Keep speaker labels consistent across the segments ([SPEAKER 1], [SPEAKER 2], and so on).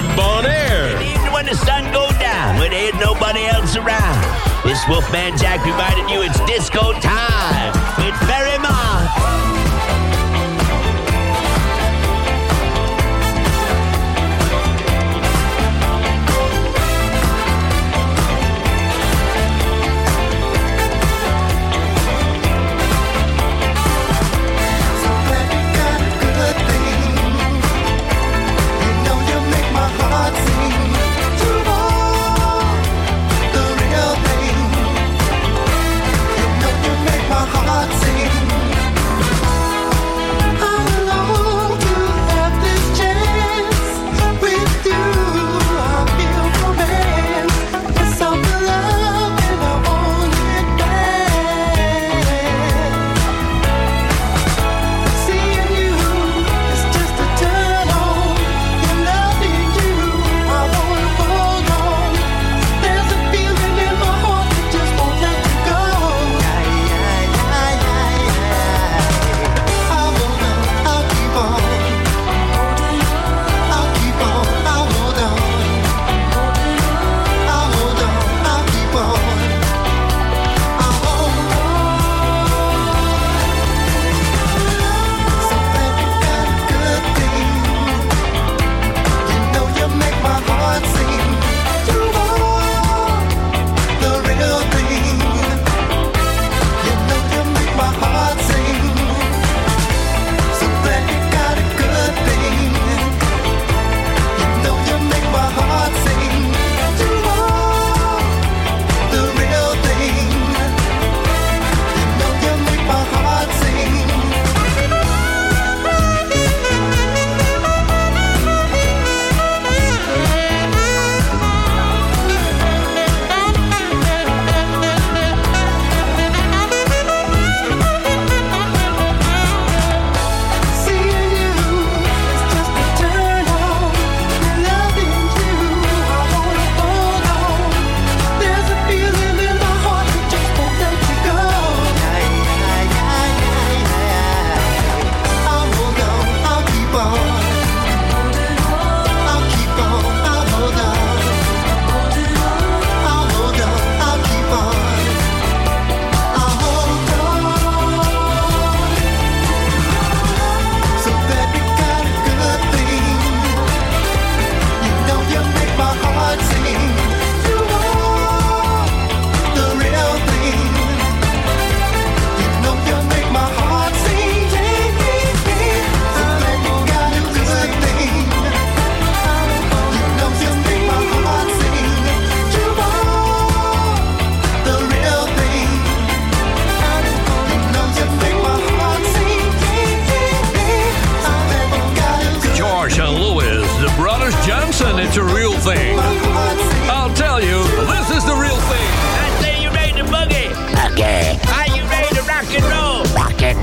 [SPEAKER 1] from Bon Air.
[SPEAKER 2] And even when the sun go down, when there's nobody else around, this Wolfman Jack reminded you it's disco time with Barry Mark.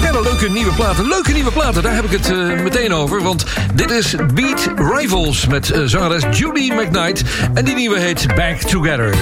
[SPEAKER 3] Verder leuke nieuwe platen. Leuke nieuwe platen, daar heb ik het uh, meteen over. Want dit is Beat Rivals met uh, zangeres Judy McKnight. En die nieuwe heet Back Together.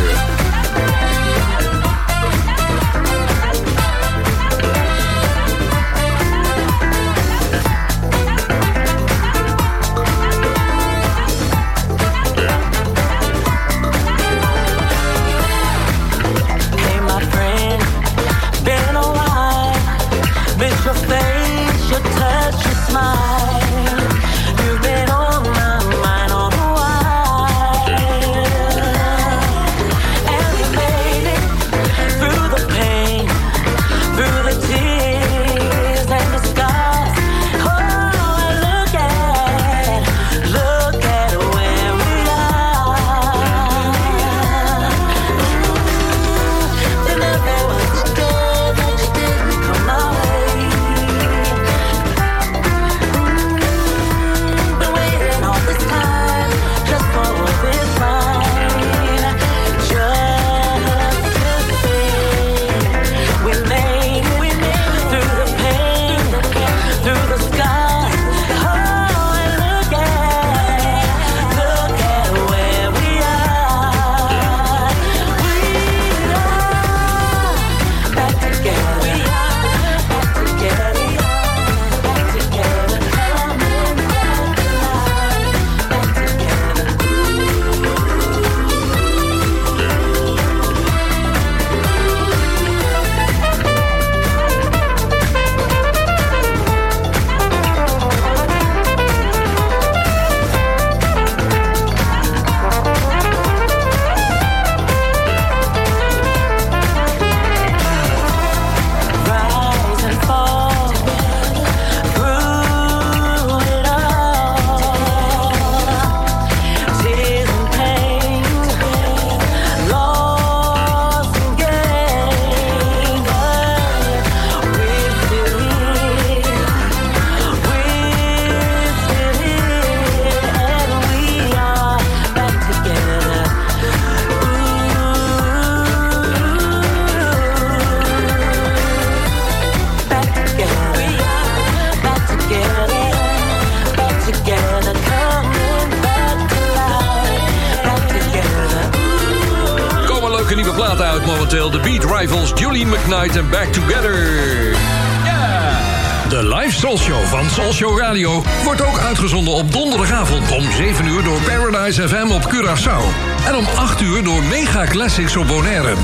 [SPEAKER 4] Classics op Bonaire.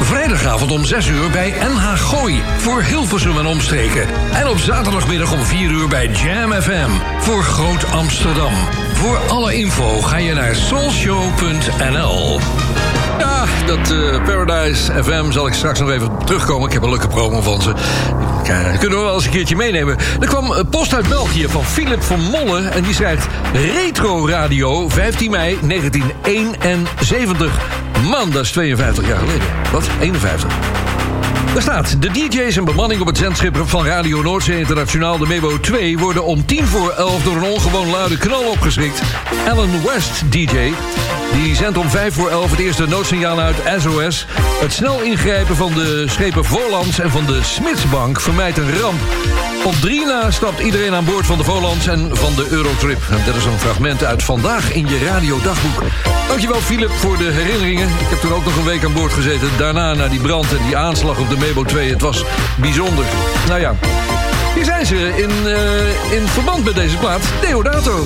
[SPEAKER 4] Vrijdagavond om 6 uur bij NH Gooi voor Hilversum en omstreken. En op zaterdagmiddag om 4 uur bij Jam FM voor Groot Amsterdam. Voor alle info ga je naar soulshow.nl. Dat uh, Paradise FM zal ik straks nog even terugkomen. Ik heb een leuke promo van ze. Kunnen we wel eens een keertje meenemen. Er kwam post uit België van Philip van Molle. En die schrijft Retro Radio 15 mei 1971. Man, dat is 52 jaar geleden. Wat? 51. Daar staat, de DJ's en bemanning op het zendschip van Radio Noordzee Internationaal, de Mebo 2, worden om tien voor elf door een ongewoon luide knal opgeschrikt. Alan West, DJ, die zendt om vijf voor elf het eerste noodsignaal uit SOS. Het snel ingrijpen van de schepen Voorlands en van de Smitsbank vermijdt een ramp. Op drie na stapt iedereen aan boord van de Volans en van de Eurotrip. En dat is een fragment uit Vandaag in je radiodagboek. Dankjewel Philip voor de herinneringen. Ik heb toen ook nog een week aan boord gezeten. Daarna naar die brand en die aanslag op de Mebo 2. Het was bijzonder. Nou ja, hier zijn ze in, uh, in verband met deze plaat. Deodato.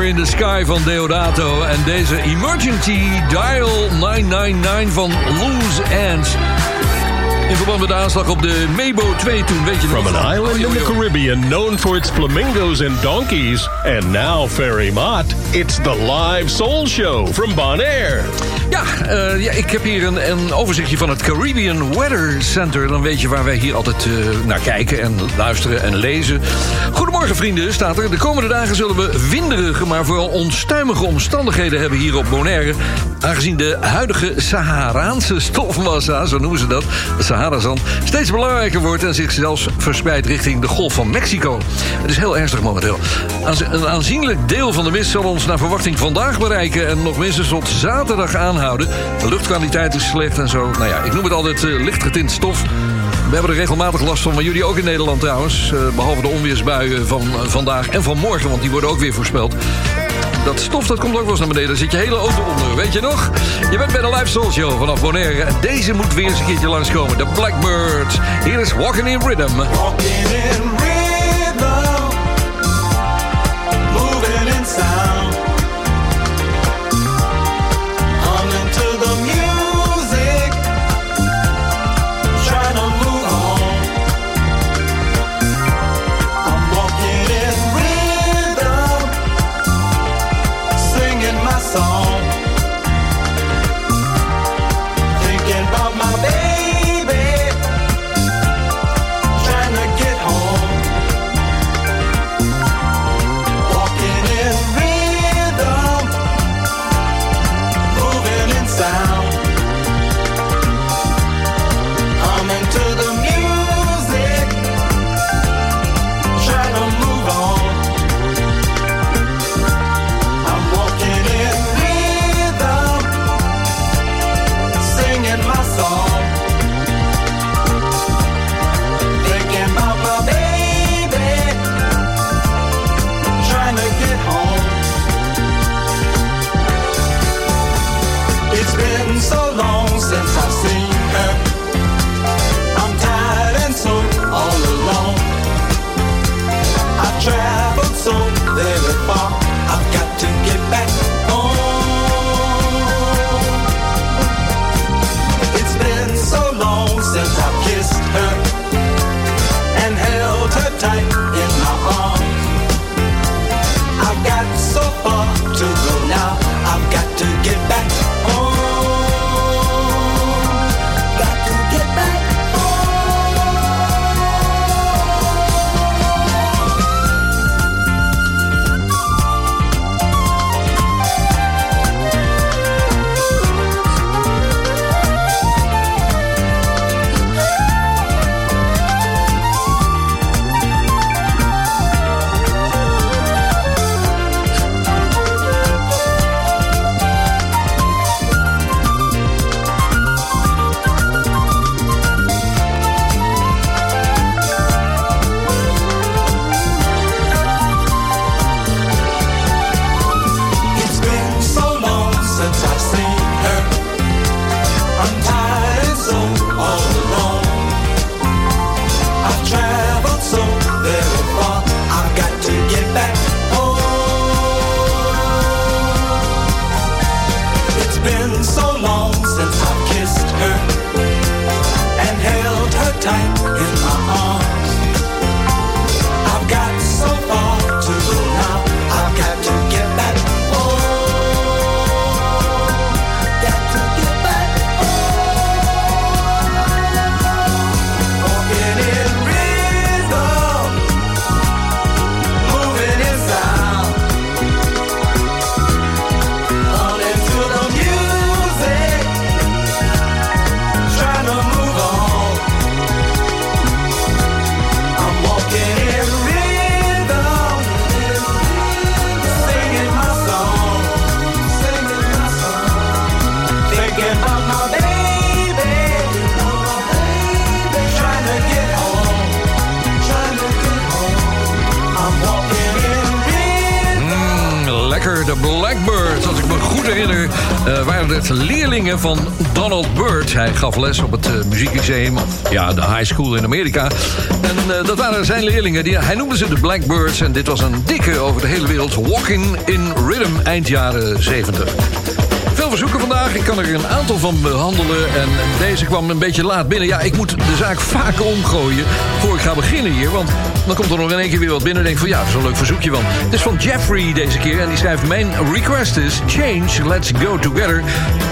[SPEAKER 4] In the Sky van Deodato. En deze Emergency Dial 999 van Loose Ends. In verband met de aanslag op de Mabo 2 toen, weet je
[SPEAKER 1] From an island in the Caribbean known for its flamingos and donkeys. And now Ferry Mott, it's the live soul show from Bonaire.
[SPEAKER 4] Ja, uh, ja, ik heb hier een, een, overzichtje van het Caribbean Weather Center. Dan weet je waar wij hier altijd uh, naar kijken en luisteren en lezen. Goedemorgen vrienden, staat er. De komende dagen zullen we winderige, maar vooral onstuimige omstandigheden hebben hier op Bonaire. Aangezien de huidige Saharaanse stofmassa, zo noemen ze dat, de Sahara-zand, steeds belangrijker wordt zich zelfs verspreidt richting de Golf van Mexico. Het is heel ernstig momenteel. Een aanzienlijk deel van de mist zal ons naar verwachting vandaag bereiken en nog minstens tot zaterdag aanhouden. De luchtkwaliteit is slecht en zo. Nou ja, ik noem het altijd uh, lichtgetint stof. We hebben er regelmatig last van, maar jullie ook in Nederland trouwens. Uh, behalve de onweersbuien van uh, vandaag en van morgen, want die worden ook weer voorspeld. Dat stof dat komt ook wel eens naar beneden. Daar zit je hele auto onder, weet je nog? Je bent bij de Live Soul Show vanaf Bonaire. En deze moet weer eens een keertje langskomen. De Blackbirds. Hier is Walking in Rhythm.
[SPEAKER 5] Walking in Rhythm.
[SPEAKER 2] Gaf les op het uh, of ja, de high school in Amerika. En uh, dat waren zijn leerlingen. Die, hij noemde ze de Blackbirds. En dit was een dikke over de hele wereld. Walking in Rhythm, eind jaren 70 veel verzoeken vandaag. Ik kan er een aantal van behandelen. En deze kwam een beetje laat binnen. Ja, ik moet de zaak vaker omgooien voor ik ga beginnen hier. Want dan komt er nog in één keer weer wat binnen. En denk van ja, dat is een leuk verzoekje van. Het is van Jeffrey deze keer. En die schrijft: Mijn request is Change, Let's Go Together.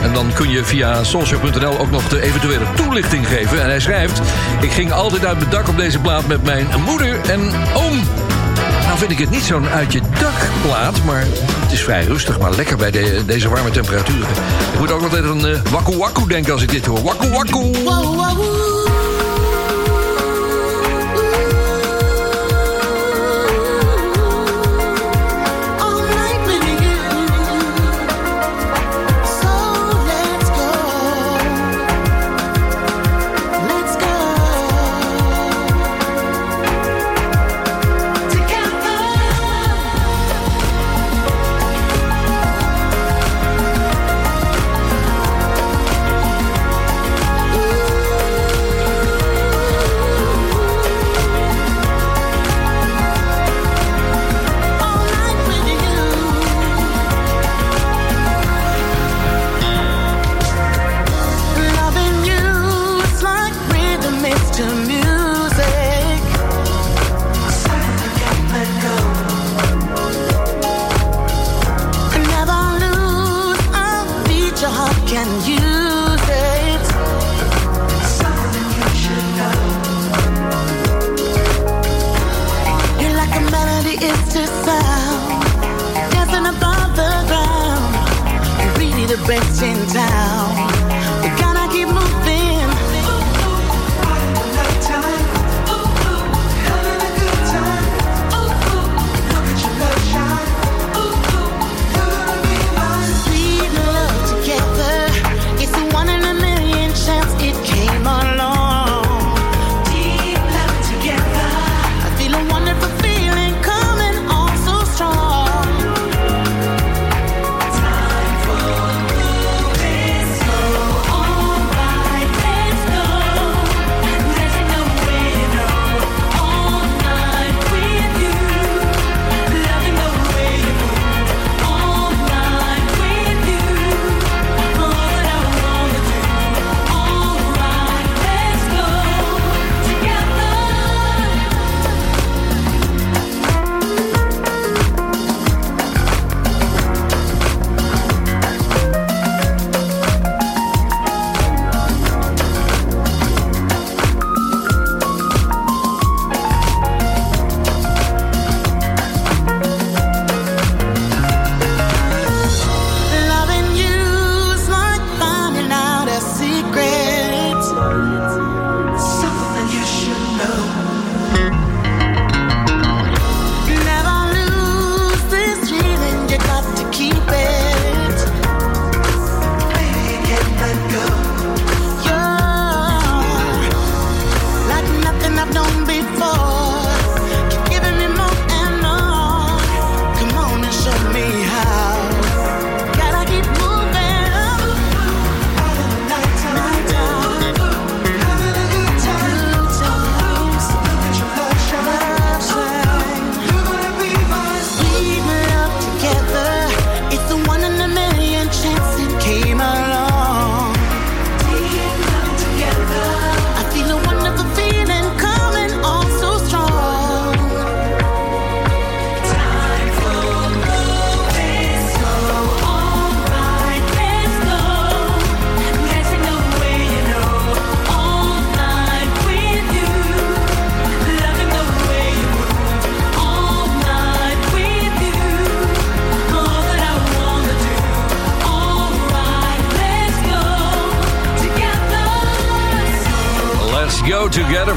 [SPEAKER 2] En dan kun je via soulshow.nl ook nog de eventuele toelichting geven. En hij schrijft: Ik ging altijd uit mijn dak op deze plaat met mijn moeder en oom. Nou vind ik het niet zo'n uit je dak plaat, maar het is vrij rustig, maar lekker bij de, deze warme temperaturen. Ik moet ook altijd aan uh, wakku wakku denken als ik dit hoor. Wakku wakku!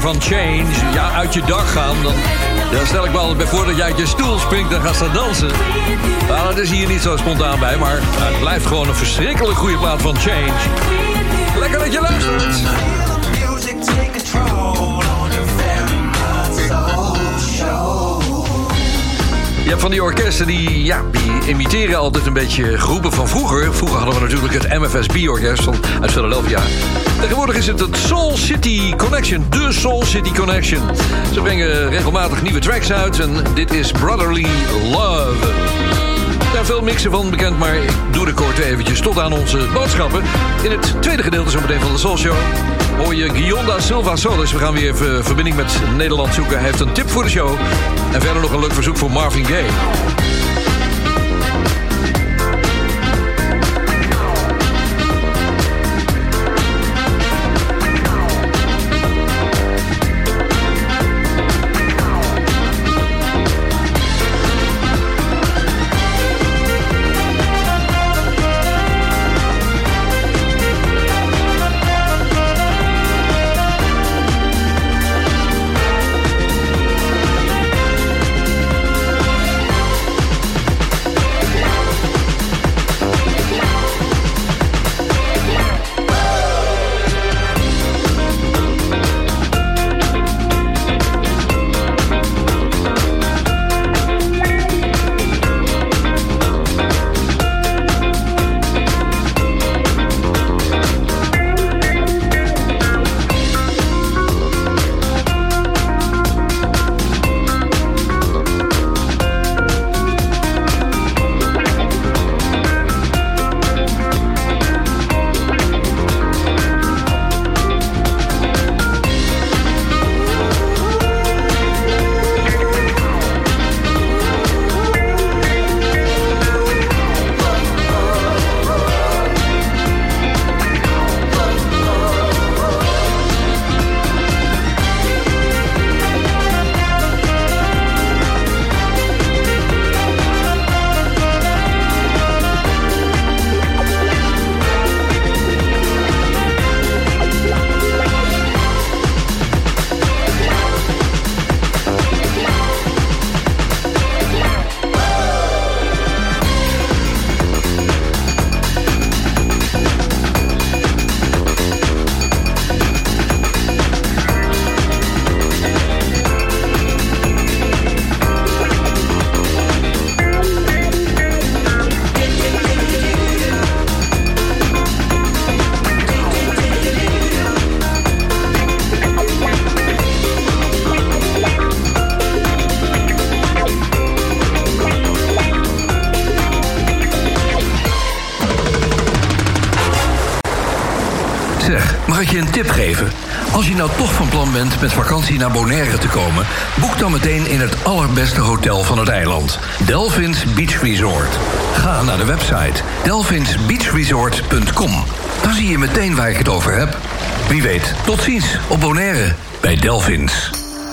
[SPEAKER 2] Van Change. Ja, uit je dak gaan. Dan, stel ik me altijd bij voor dat je uit je stoel springt en gaat staan dansen. Nou, dat is hier niet zo spontaan bij, maar het blijft gewoon een verschrikkelijk goede plaat van Change. Lekker dat je luistert.
[SPEAKER 4] Van die orkesten die, ja, die imiteren altijd een beetje groepen van vroeger. Vroeger hadden we natuurlijk het MFSB-orkest uit Philadelphia. Tegenwoordig is het het Soul City Connection, de Soul City Connection. Ze brengen regelmatig nieuwe tracks uit en dit is Brotherly Love. Er veel mixen van bekend, maar ik doe de korte eventjes tot aan onze boodschappen. In het tweede gedeelte zometeen van de Soul Show hoor je Silva Solis. We gaan weer even verbinding met Nederland zoeken. Hij heeft een tip voor de show. En verder nog een leuk verzoek voor Marvin Gaye. Met vakantie naar Bonaire te komen... boek dan meteen in het allerbeste hotel van het eiland. Delphins Beach Resort. Ga naar de website delphinsbeachresort.com. Dan zie je meteen waar ik het over heb. Wie weet, tot ziens op Bonaire bij Delphins.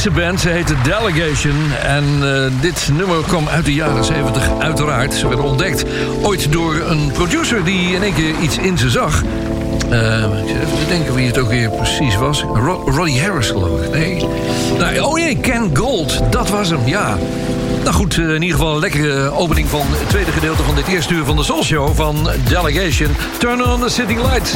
[SPEAKER 6] Britse band. Ze heet The Delegation. En uh, dit nummer kwam uit de jaren 70, uiteraard. Ze werden ontdekt ooit door een producer die in één keer iets in ze zag. Uh, ik zit even te denken wie het ook weer precies was. Rod Roddy Harris, geloof ik. Nee. Nou, oh nee, Ken Gold. Dat was hem, ja. Nou goed, in ieder geval een lekkere opening van het tweede gedeelte van dit eerste uur van de Soul Show van Delegation. Turn on the City Lights.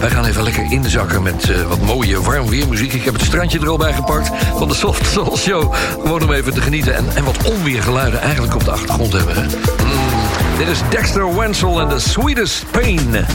[SPEAKER 6] Wij gaan even lekker inzakken met uh, wat mooie warm weermuziek. Ik heb het strandje er al bij gepakt van de Soft Soul Show. Gewoon om even te genieten en, en wat onweergeluiden eigenlijk op de achtergrond hebben. Mm, dit is Dexter Wenzel en The Sweetest Pain.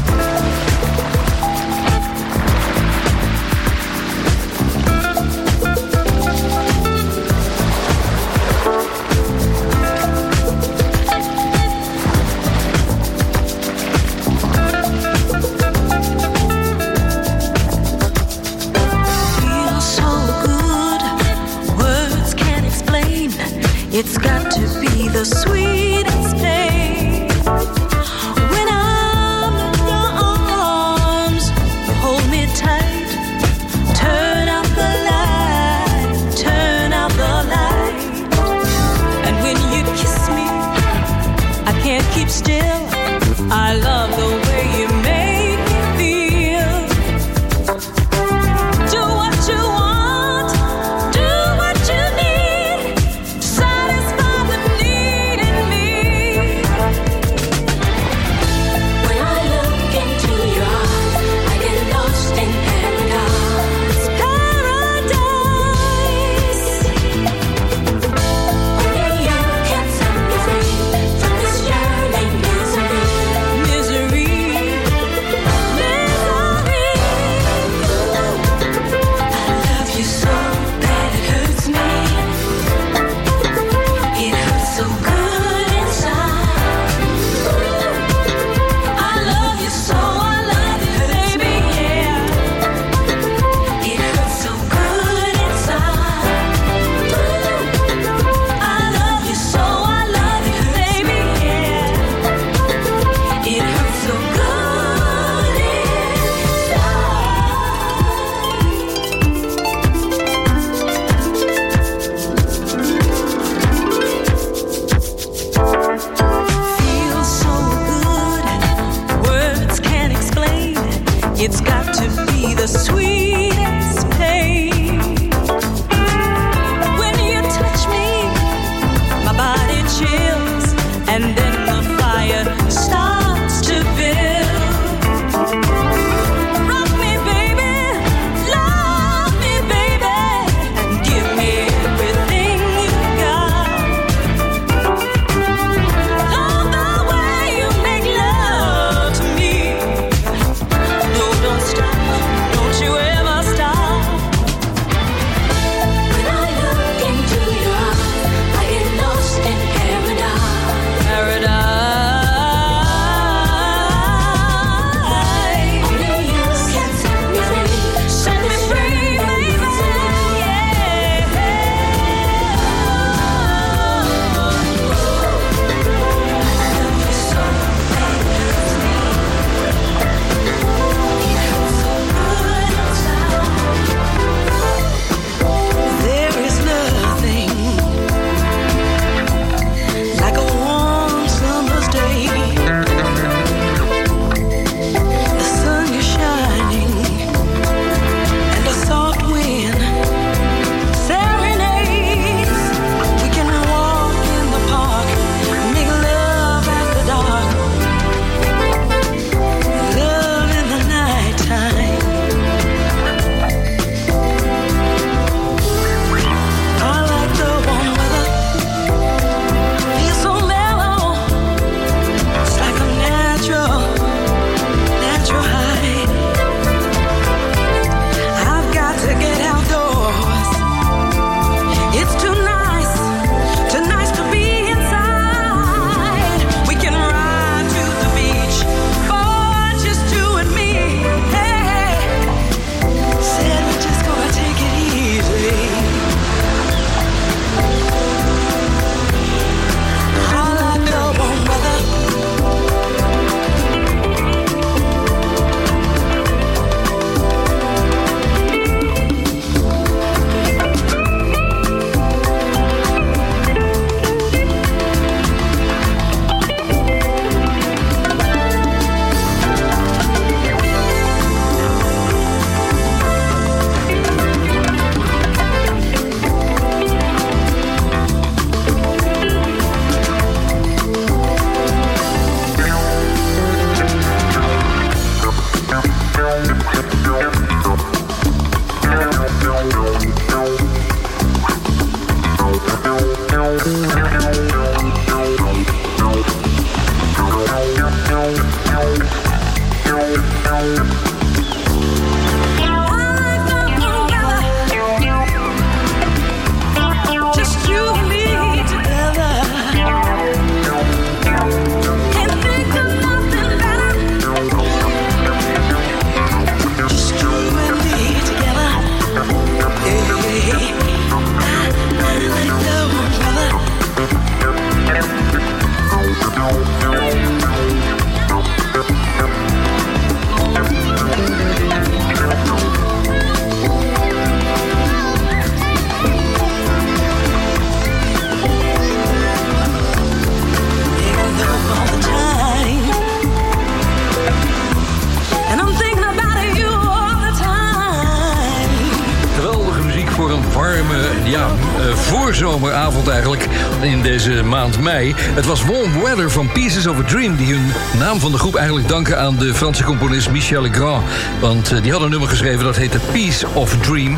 [SPEAKER 4] Het was Warm Weather van Pieces of a Dream... die hun naam van de groep eigenlijk danken aan de Franse componist Michel Legrand. Want uh, die had een nummer geschreven dat heette Piece of Dream.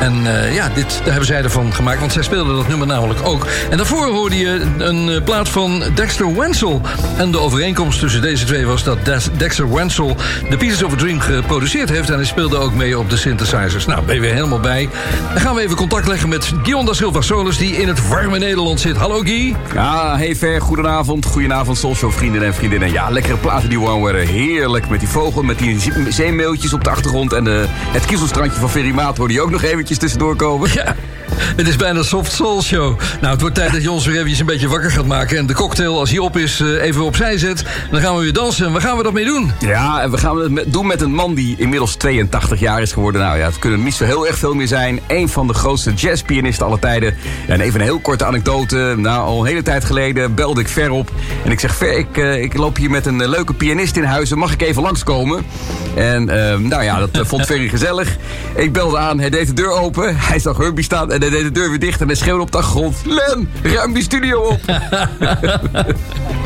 [SPEAKER 4] En uh, ja, dit, daar hebben zij ervan gemaakt, want zij speelden dat nummer namelijk ook. En daarvoor hoorde je een uh, plaat van Dexter Wenzel. En de overeenkomst tussen deze twee was dat Dexter Wenzel... de Pieces of a Dream geproduceerd heeft... en hij speelde ook mee op de synthesizers. Nou, ben je weer helemaal bij. Dan gaan we even contact leggen met Guillaume da Silva Solis... die in het warme Nederland zit. Hallo Guy.
[SPEAKER 7] Ja, hey Ver, goedenavond. Goedenavond Soulshow vrienden en vriendinnen. Ja, lekkere platen die warm worden. Heerlijk met die vogel, met die zeemeeltjes op de achtergrond... en de, het kiezelstrandje van Ferry Maat hoorde ook nog eventjes tussendoor komen.
[SPEAKER 4] Het is bijna soft soul show. Nou, het wordt tijd dat je ons weer eventjes een beetje wakker gaat maken. En de cocktail, als hij op is, even opzij zet. Dan gaan we weer dansen. En waar gaan we dat mee doen?
[SPEAKER 7] Ja, en we gaan het doen met een man die inmiddels 82 jaar is geworden. Nou ja, het kunnen niet zo heel erg veel meer zijn. Een van de grootste jazzpianisten aller tijden. En even een heel korte anekdote. Nou, al een hele tijd geleden belde ik Ver op. En ik zeg, Ver, ik, uh, ik loop hier met een leuke pianist in huis. Mag ik even langskomen? En uh, nou ja, dat vond Ferry gezellig. Ik belde aan, hij deed de deur open. Hij zag Herbie staan en hij deed de deur weer dicht en hij schreeuwde op de achtergrond... Len, ruim die studio op.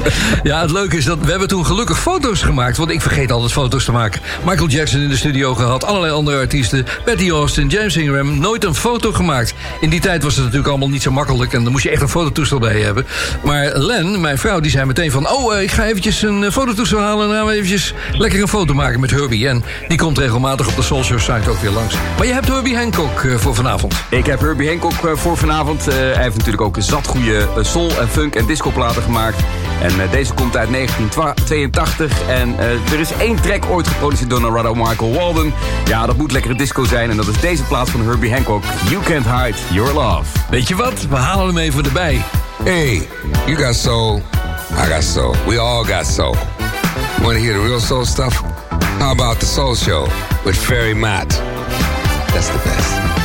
[SPEAKER 4] ja, het leuke is dat we hebben toen gelukkig foto's gemaakt. Want ik vergeet altijd foto's te maken. Michael Jackson in de studio gehad, allerlei andere artiesten. Betty Austin, James Ingram, nooit een foto gemaakt. In die tijd was het natuurlijk allemaal niet zo makkelijk... en dan moest je echt een fototoestel bij hebben. Maar Len, mijn vrouw, die zei meteen van... oh, uh, ik ga eventjes een fototoestel halen... en dan gaan we eventjes lekker een foto maken met Herbie. En die komt regelmatig op de Soul Show site ook weer langs. Maar je hebt Herbie Hancock uh, voor vanavond.
[SPEAKER 7] Ik heb Herbie Hancock voor vanavond. hij heeft natuurlijk ook een zat goede soul en funk en discoplaten gemaakt. En deze komt uit 1982. En er is één track ooit geproduceerd door Narada Michael Walden. Ja, dat moet lekkere disco zijn. En dat is deze plaat van Herbie Hancock. You Can't Hide Your Love.
[SPEAKER 4] Weet je wat? We halen hem even erbij.
[SPEAKER 8] Hey, you got soul. I got soul. We all got soul. Want to hear the real soul stuff? How about the Soul Show with Ferry Matt? That's the best.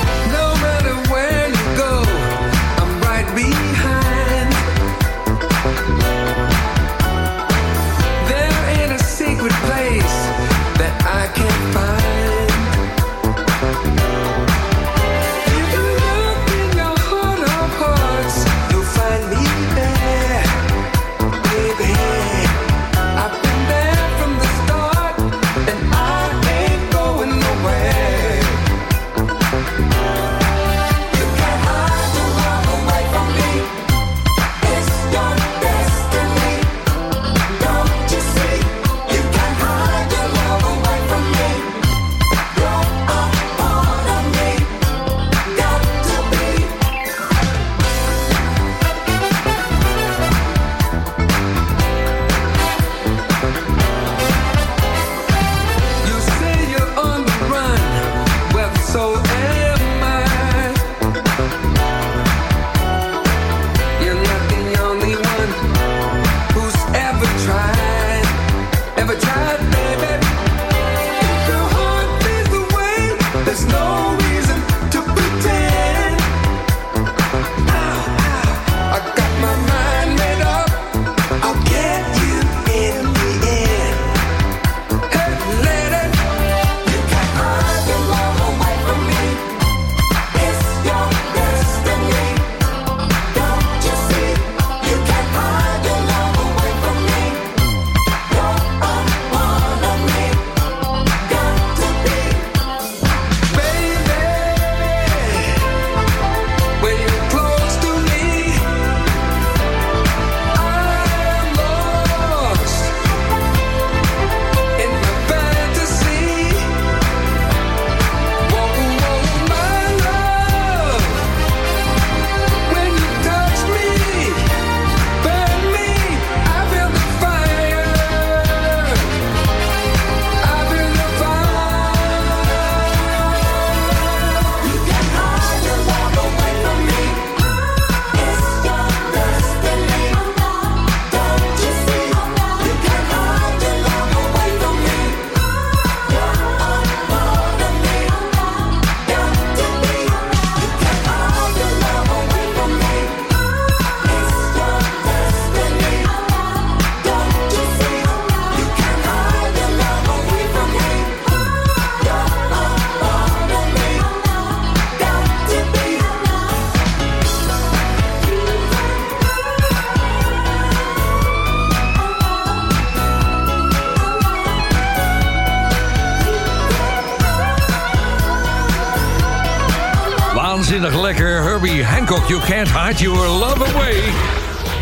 [SPEAKER 4] Waanzinnig lekker. Herbie Hancock, You Can't Hide Your Love Away.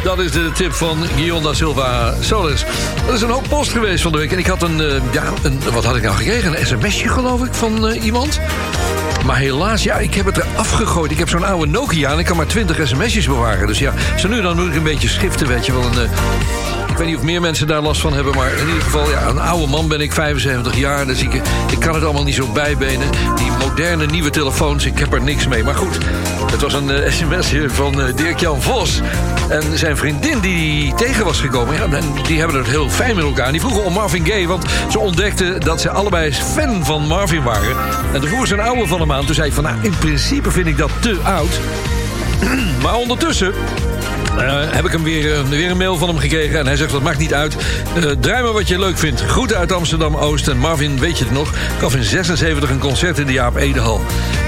[SPEAKER 4] Dat is de tip van Guillaume da Silva Solis. Dat is een hoop post geweest van de week. En ik had een, eh, ja, een, wat had ik nou gekregen? Een sms'je geloof ik van eh, iemand. Maar helaas, ja, ik heb het er afgegooid. Ik heb zo'n oude Nokia en ik kan maar 20 sms'jes bewaren. Dus ja, zo nu dan moet ik een beetje schiften, weet je wel. Een, eh, ik weet niet of meer mensen daar last van hebben... maar in ieder geval, ja, een oude man ben ik, 75 jaar. Dus ik, ik kan het allemaal niet zo bijbenen. Die moderne nieuwe telefoons, ik heb er niks mee. Maar goed, het was een eh, sms'je van eh, Dirk-Jan Vos. En zijn vriendin die tegen was gekomen... Ja, die hebben het heel fijn met elkaar. En die vroegen om Marvin Gaye, want ze ontdekten... dat ze allebei fan van Marvin waren. En toen vroeg ze een oude van hem aan. Toen zei ik van, nou, in principe vind ik dat te oud. maar ondertussen eh, heb ik hem weer, eh, weer een mail van hem gekregen. En hij zegt, dat maakt niet uit. Eh, draai maar wat je leuk vindt. Groeten uit Amsterdam-Oost. En Marvin, weet je het nog? Gaf in 76 een concert in de Jaap Edehal.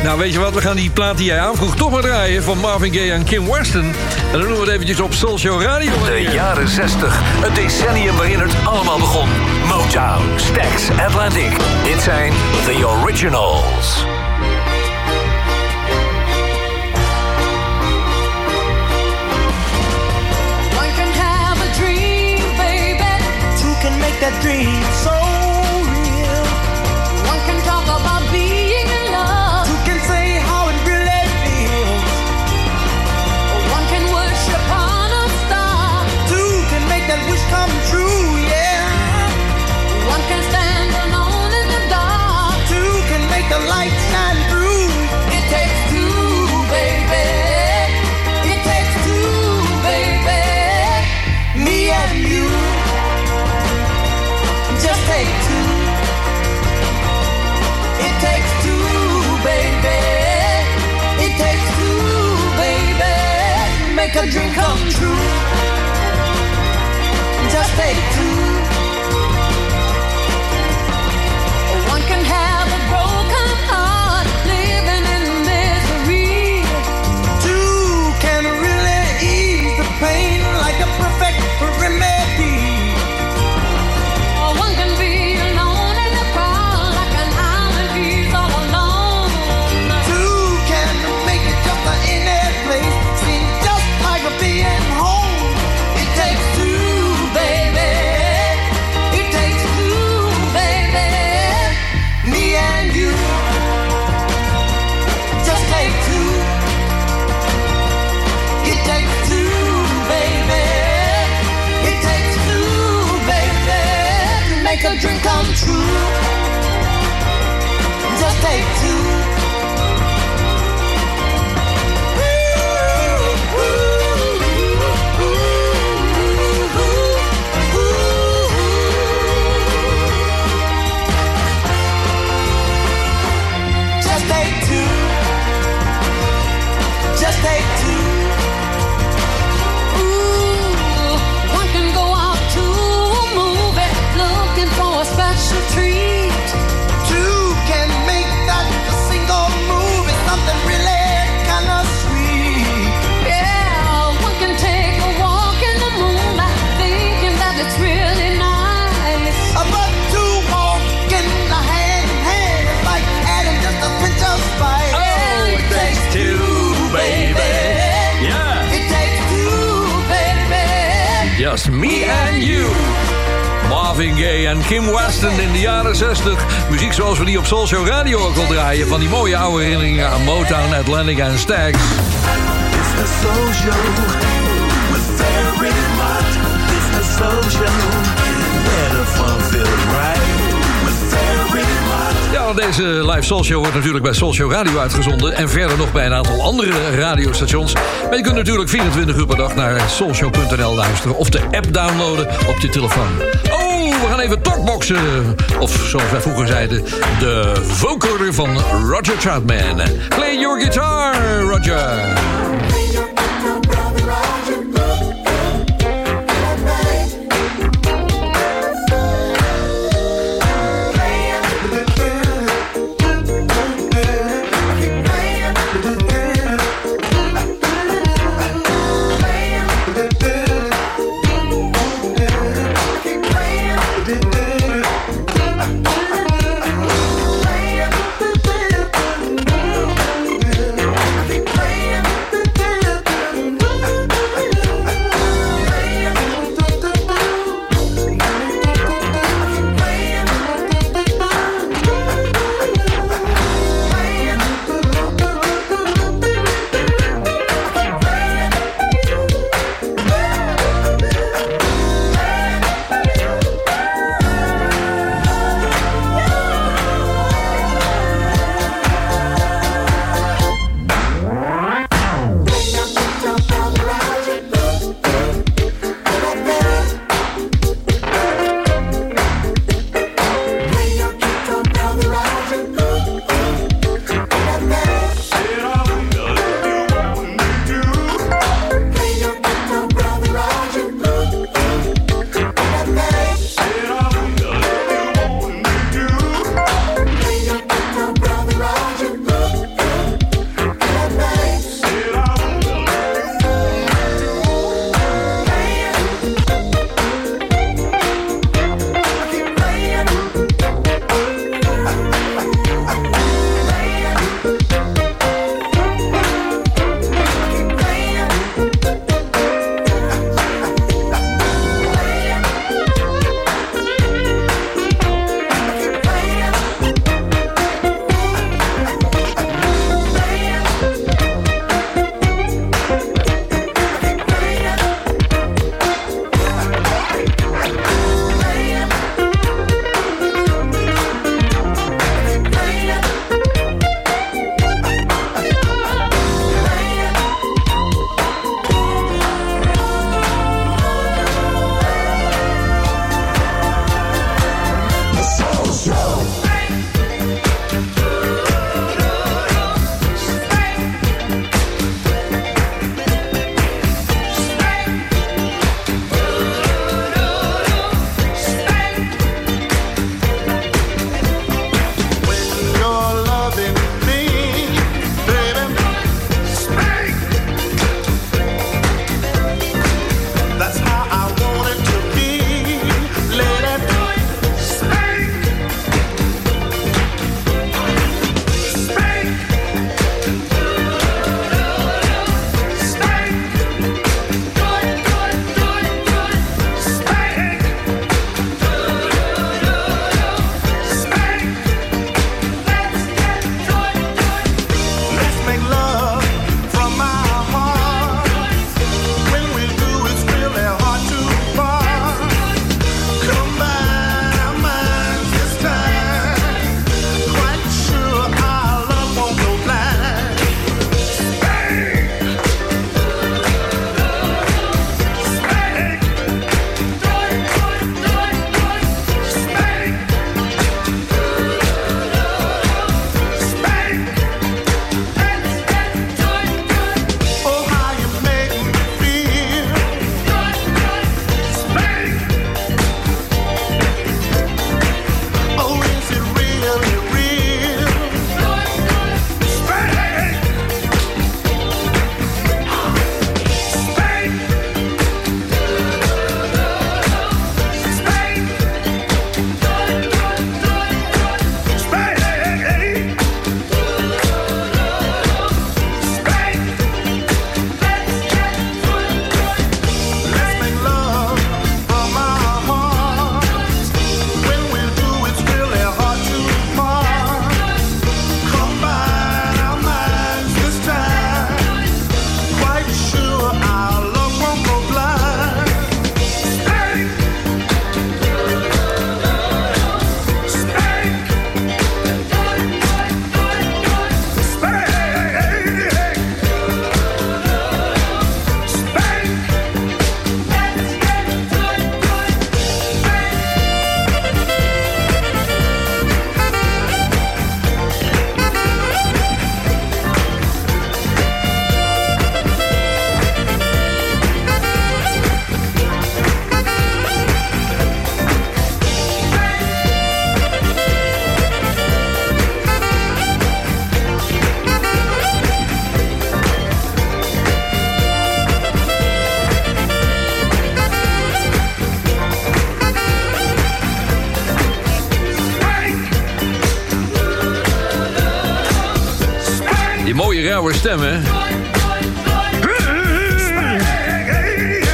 [SPEAKER 4] Nou, weet je wat? We gaan die plaat die jij aanvroeg toch maar draaien... van Marvin Gaye en Kim Weston. En dan doen we het eventjes op Soul Radio.
[SPEAKER 9] De jaren 60. Het decennium waarin het allemaal begon. Motown, Stax, Atlantic. Dit zijn The Originals.
[SPEAKER 2] Dream come true. Just take Me and you.
[SPEAKER 4] Marvin Gaye en Kim Weston in de jaren 60. Muziek zoals we die op Soul Show Radio ook al draaien. Van die mooie oude herinneringen aan Motown, Atlantic en Stax.
[SPEAKER 5] It's
[SPEAKER 4] Ja, deze live Soul Show wordt natuurlijk bij Soul Show Radio uitgezonden. En verder nog bij een aantal andere radiostations. Maar je kunt natuurlijk 24 uur per dag naar soulshow.nl luisteren. Of de app downloaden op je telefoon. Oh, we gaan even talkboxen. Of zoals wij vroeger zeiden, de vocoder van Roger Troutman. Play your guitar, Roger.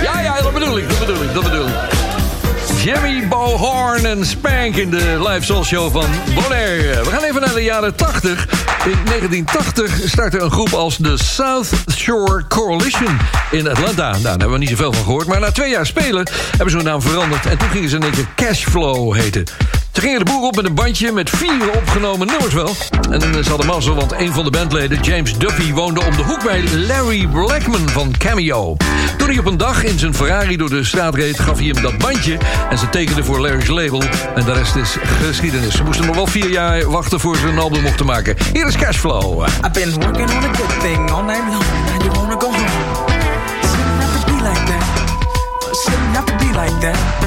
[SPEAKER 4] Ja, ja, dat bedoel ik, dat bedoel ik, dat bedoel ik. Jimmy Bohorn en Spank in de live soul show van Bonaire. We gaan even naar de jaren 80. In 1980 startte een groep als de South Shore Coalition in Atlanta. Nou, daar hebben we niet zoveel van gehoord. Maar na twee jaar spelen hebben ze hun naam veranderd. En toen gingen ze één keer Cashflow heten. Ze gingen de boer op met een bandje met vier opgenomen nummers wel. En ze hadden mazzel, want een van de bandleden, James Duffy... woonde om de hoek bij Larry Blackman van Cameo. Toen hij op een dag in zijn Ferrari door de straat reed... gaf hij hem dat bandje en ze tekenden voor Larry's label. En de rest is geschiedenis. Ze moesten nog wel vier jaar wachten voor ze een album mochten maken. Hier is Cashflow.
[SPEAKER 10] I've been working on a good thing all night long. Now you wanna go home. Shouldn't have be like that. Shouldn't have be like that.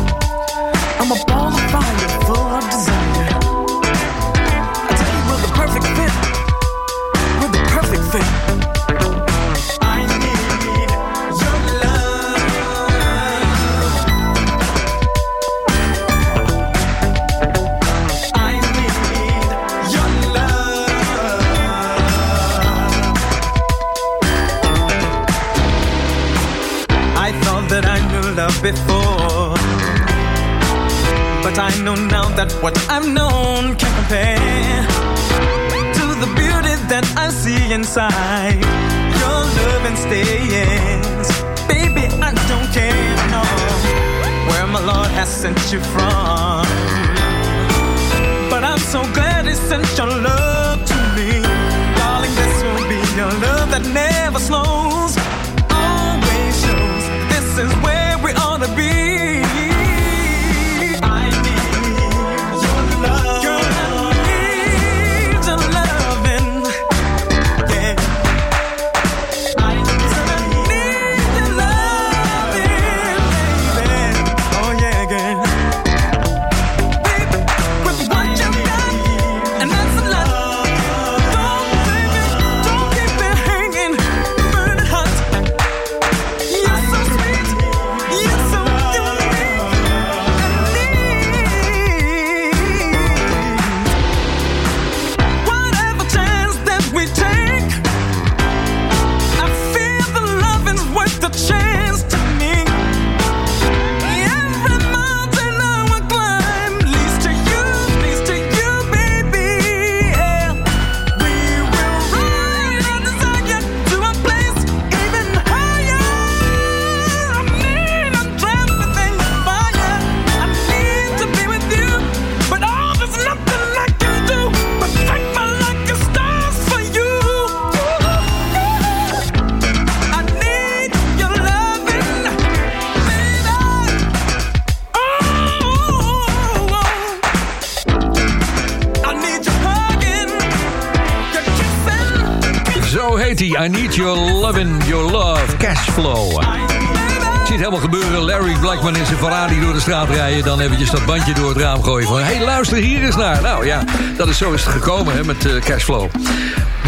[SPEAKER 10] That what I've known can compare to the beauty that I see inside your love and stays. Baby, I don't care no, where my Lord has sent you from. But I'm so glad He sent your love to me. Darling, this will be your love that never slows. Need Your Your
[SPEAKER 4] Love. Cashflow. Ik zie het helemaal gebeuren. Larry Blackman in zijn Ferrari door de straat rijden. Dan eventjes dat bandje door het raam gooien. Van, hey, luister hier eens naar. Nou ja, dat is zo is het gekomen hè, met eh, Cashflow.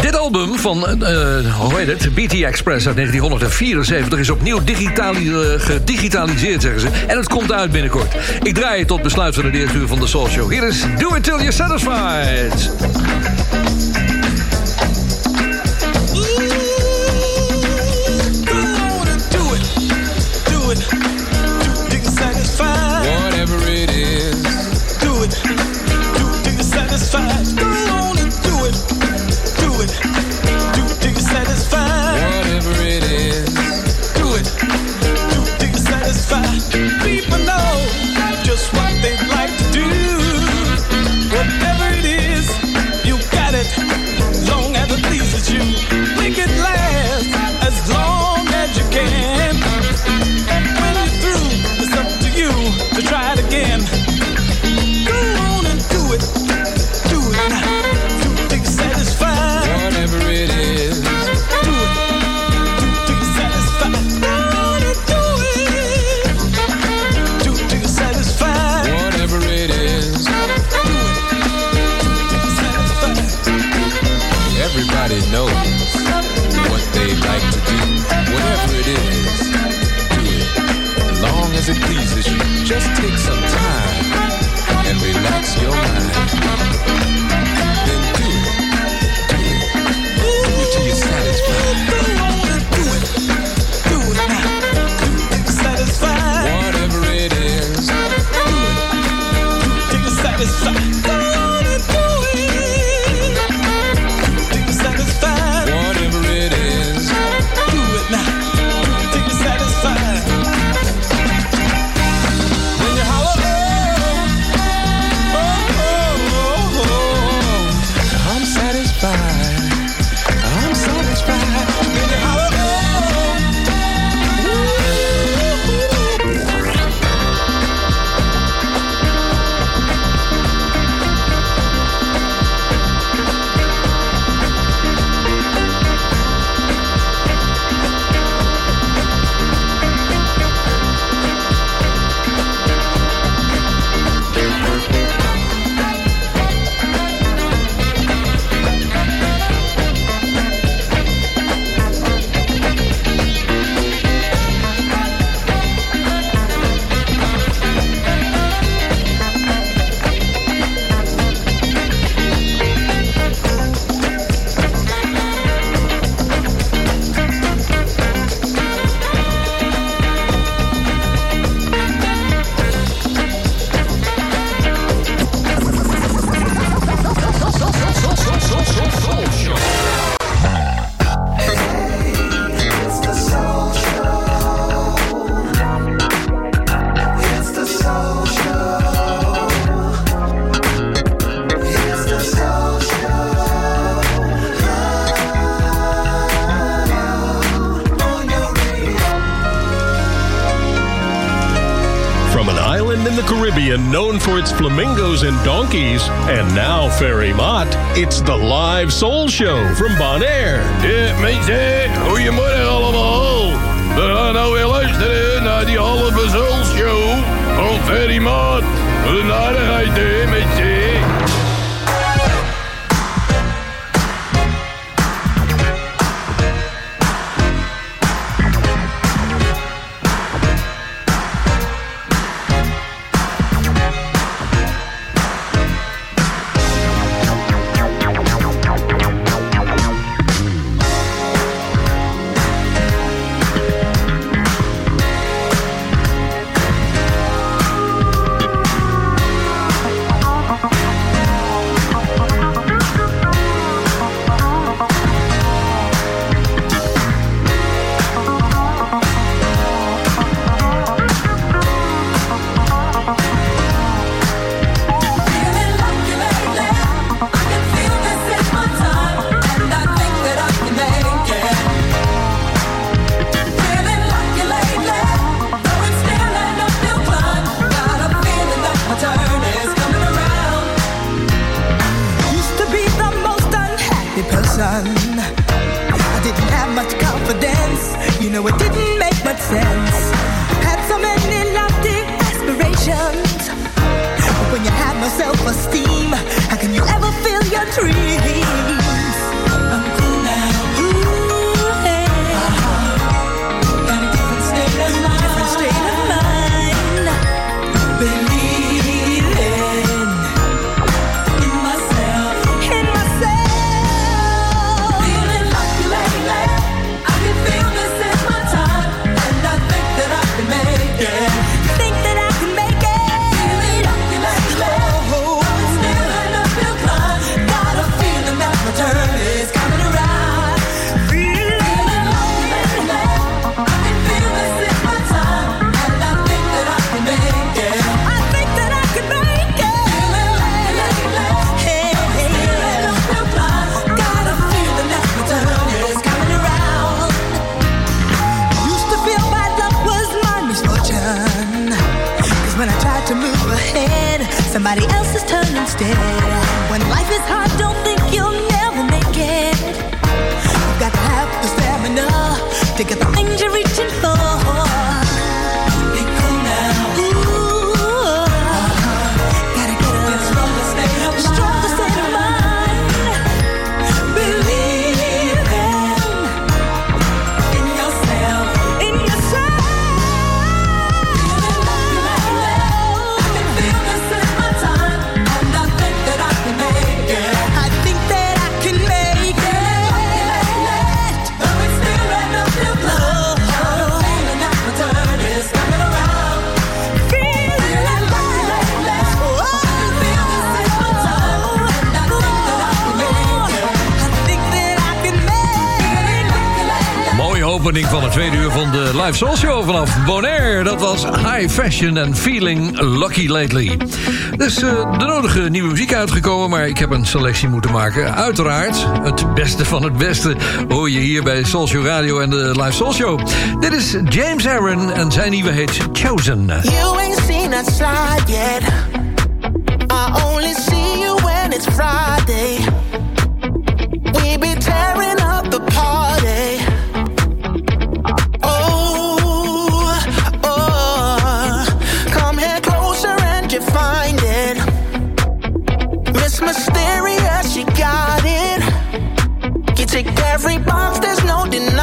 [SPEAKER 4] Dit album van, eh, hoe heet het, BT Express uit 1974... is opnieuw digitali eh, gedigitaliseerd, zeggen ze. En het komt uit binnenkort. Ik draai het tot besluit van de eerste uur van de Soul Show. Hier is Do It Till You're Satisfied.
[SPEAKER 11] it's
[SPEAKER 1] flamingos and donkeys. And now, Ferry Mott, it's the live soul show from Bonaire.
[SPEAKER 12] Yeah, mate, yeah. Hoe je moeder allemaal. We gaan nou weer luisteren naar die halve soul show van Ferry Mott. Een aardigheid, hè,
[SPEAKER 6] met
[SPEAKER 4] je. opening van het tweede uur van de Live Soul Show vanaf Bonaire. Dat was High Fashion and Feeling Lucky Lately. Dus uh, de nodige nieuwe muziek uitgekomen, maar ik heb een selectie moeten maken. Uiteraard, het beste van het beste hoor je hier bij Soul Radio en de Live Soul Show. Dit is James Aaron en zijn nieuwe heet Chosen.
[SPEAKER 2] You ain't seen yet. I only see you when it's Friday. We be tearing Check every box, there's no denying.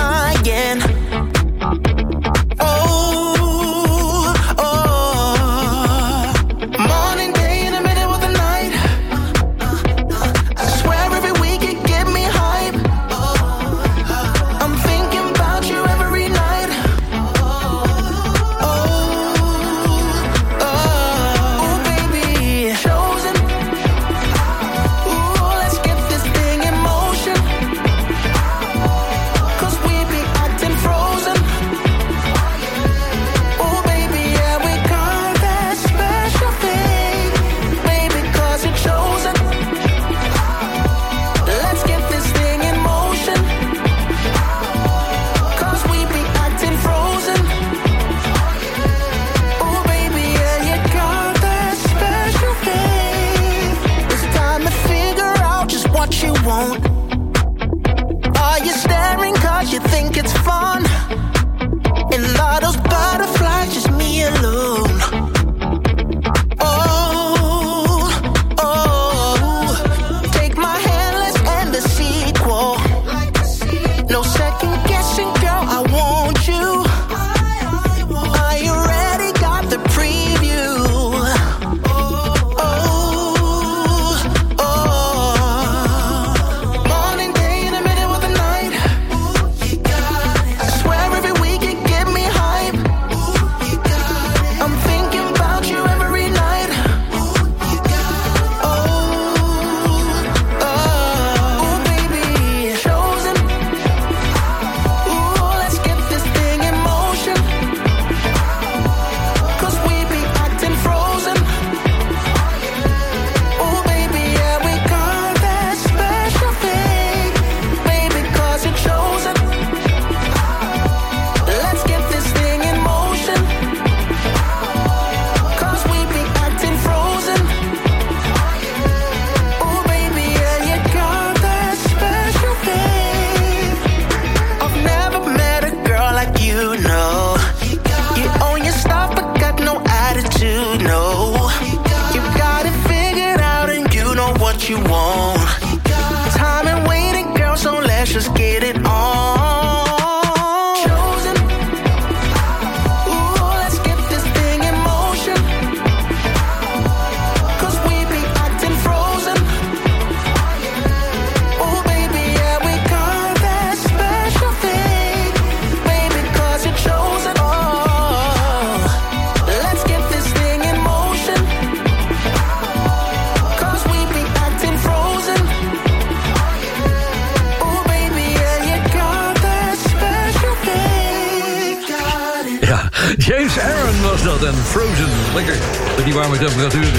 [SPEAKER 4] James Aaron was dat en Frozen. Lekker, met die warme temperatuur.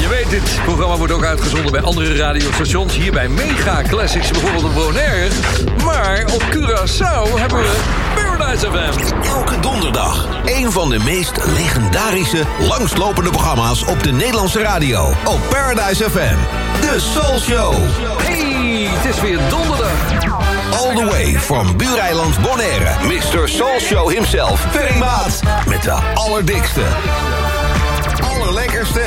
[SPEAKER 4] Je weet, dit programma wordt ook uitgezonden bij andere radiostations. Hier bij Mega Classics, bijvoorbeeld op Bonaire. Maar op Curaçao hebben we Paradise FM.
[SPEAKER 13] Elke donderdag een van de meest legendarische, langslopende programma's op de Nederlandse radio. Op Paradise FM. De Soul Show.
[SPEAKER 4] Hey, het is weer donderdag.
[SPEAKER 13] All the way from Buureiland Bonaire. Mr. Soul Show himself, Ferry Maat. Met de allerdikste, allerlekkerste,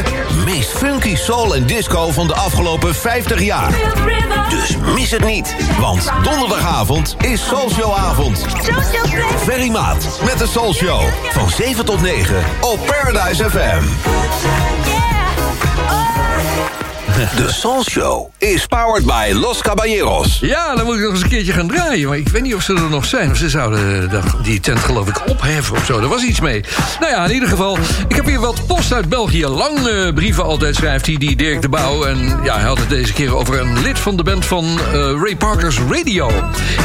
[SPEAKER 13] meest funky soul en disco van de afgelopen 50 jaar. Dus mis het niet, want donderdagavond is Soul Show avond. Ferry Maat met de Soul Show. Van 7 tot 9 op Paradise FM. De Soul Show is powered by Los Caballeros.
[SPEAKER 4] Ja, dan moet ik nog eens een keertje gaan draaien. Maar ik weet niet of ze er nog zijn. Of ze zouden dat- die tent geloof ik opheffen of zo. Er was iets mee. Nou ja, in ieder geval. Ik heb hier wat post uit België. Lang eh, brieven altijd schrijft hij, die Dirk de Pauw. En ja, hij had het deze keer over een lid van de band van eh, Ray Parker's Radio.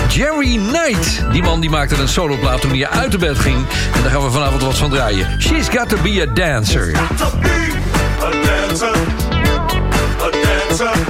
[SPEAKER 4] Jerry Knight. Die man die maakte een soloplaat toen hij uit de bed ging. En daar gaan we vanavond wat van draaien. She's got to be a dancer.
[SPEAKER 14] A dancer, a dancer, a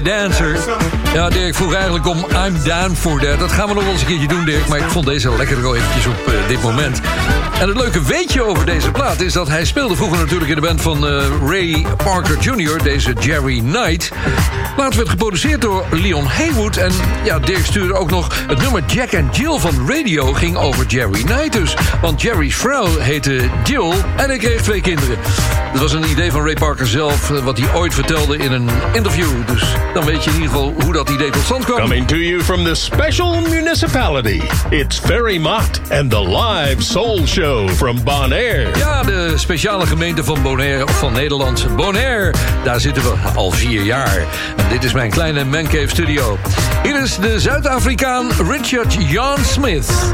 [SPEAKER 14] Dancer.
[SPEAKER 4] Ja, Dirk vroeg eigenlijk om I'm Down For That. Dat gaan we nog wel eens een keertje doen, Dirk. Maar ik vond deze lekker wel eventjes op eh, dit moment. En het leuke weetje over deze plaat is dat hij speelde vroeger natuurlijk in de band van eh, Ray Parker Jr., deze Jerry Knight. Plaat werd geproduceerd door Leon Haywood. En ja, Dirk stuurde ook nog het nummer Jack and Jill van Radio ging over Jerry Knight dus. Want Jerry's vrouw heette Jill en hij kreeg twee kinderen. Dat was een idee van Ray Parker zelf, eh, wat hij ooit vertelde in een interview. Dus dan weet je in ieder geval hoe dat idee tot stand kwam.
[SPEAKER 1] Coming to you from the special municipality, it's Ferry Mott and the live soul show from Bonaire.
[SPEAKER 4] Ja, de speciale gemeente van Bonaire, of van Nederland. Bonaire, daar zitten we al vier jaar. En dit is mijn kleine mancave studio. Hier is de Zuid-Afrikaan Richard Jan Smith.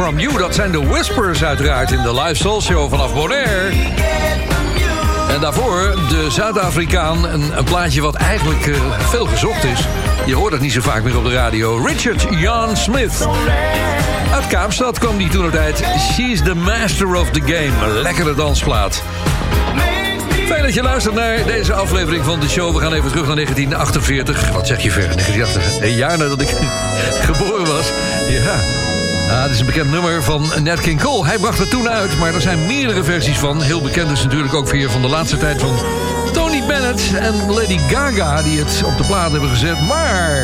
[SPEAKER 4] From you. Dat zijn de Whispers uiteraard in de live soul show vanaf Bonaire. En daarvoor de Zuid-Afrikaan, een, plaatje wat eigenlijk eh, veel gezocht is. Je hoort het niet zo vaak meer op de radio. Richard Jan Smith. Uit Kaapstad kwam die toen tijd. She's the master of the game. Lekkere dansplaat. Fijn dat je luistert naar deze aflevering van de show. We gaan even terug naar 1948. Wat zeg je ver? 1948. Een jaar nadat ik geboren was. Ja. Dit is een bekend nummer van Nat King Cole. Hij bracht het toen uit, maar er zijn meerdere versies van. Heel bekend is natuurlijk ook weer van de laatste tijd van Tony Bennett en Lady Gaga... die het op de plaat hebben gezet. Maar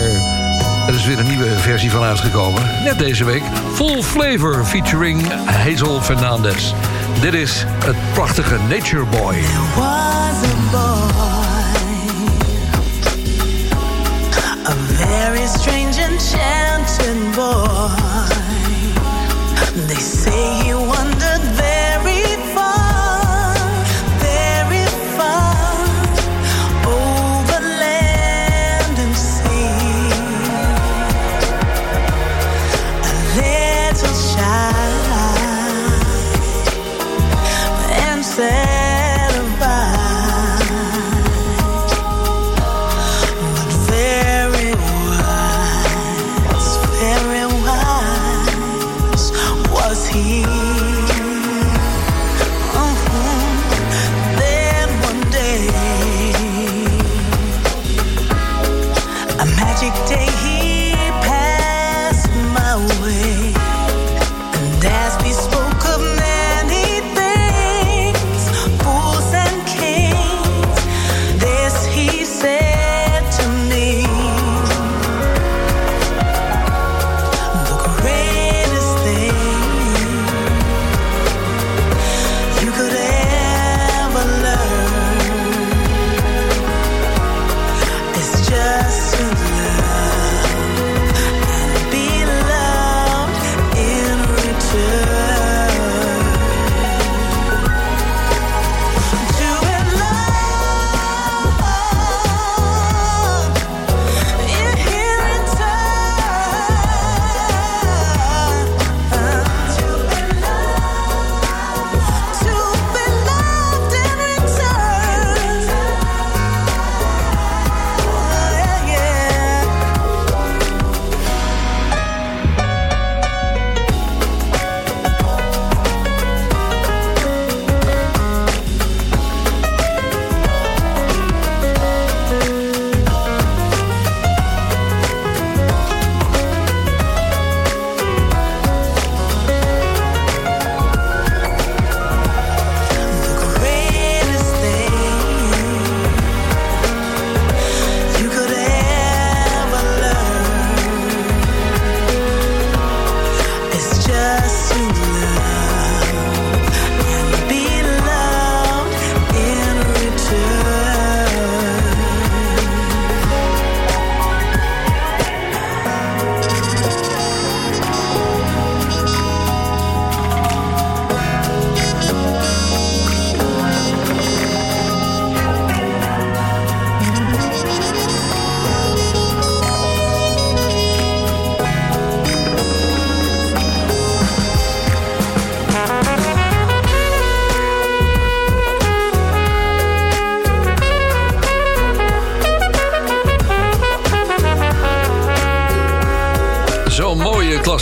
[SPEAKER 4] er is weer een nieuwe versie van uitgekomen. Net deze week. Full Flavor featuring Hazel Fernandez. Dit is het prachtige Nature Boy.
[SPEAKER 6] Very strange enchanting boy. They say he wandered very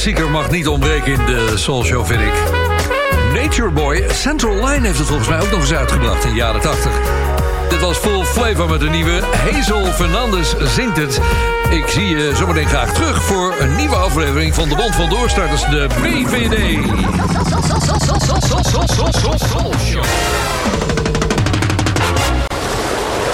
[SPEAKER 4] klassieker mag niet ontbreken in de Soul Show, vind ik. Nature Boy, Central Line heeft het volgens mij ook nog eens uitgebracht in de jaren 80. Dit was Full Flavor met de nieuwe Hazel Fernandez zingt het. Ik zie je zometeen graag terug voor een nieuwe aflevering van de Bond van Doorstarters, de BVD.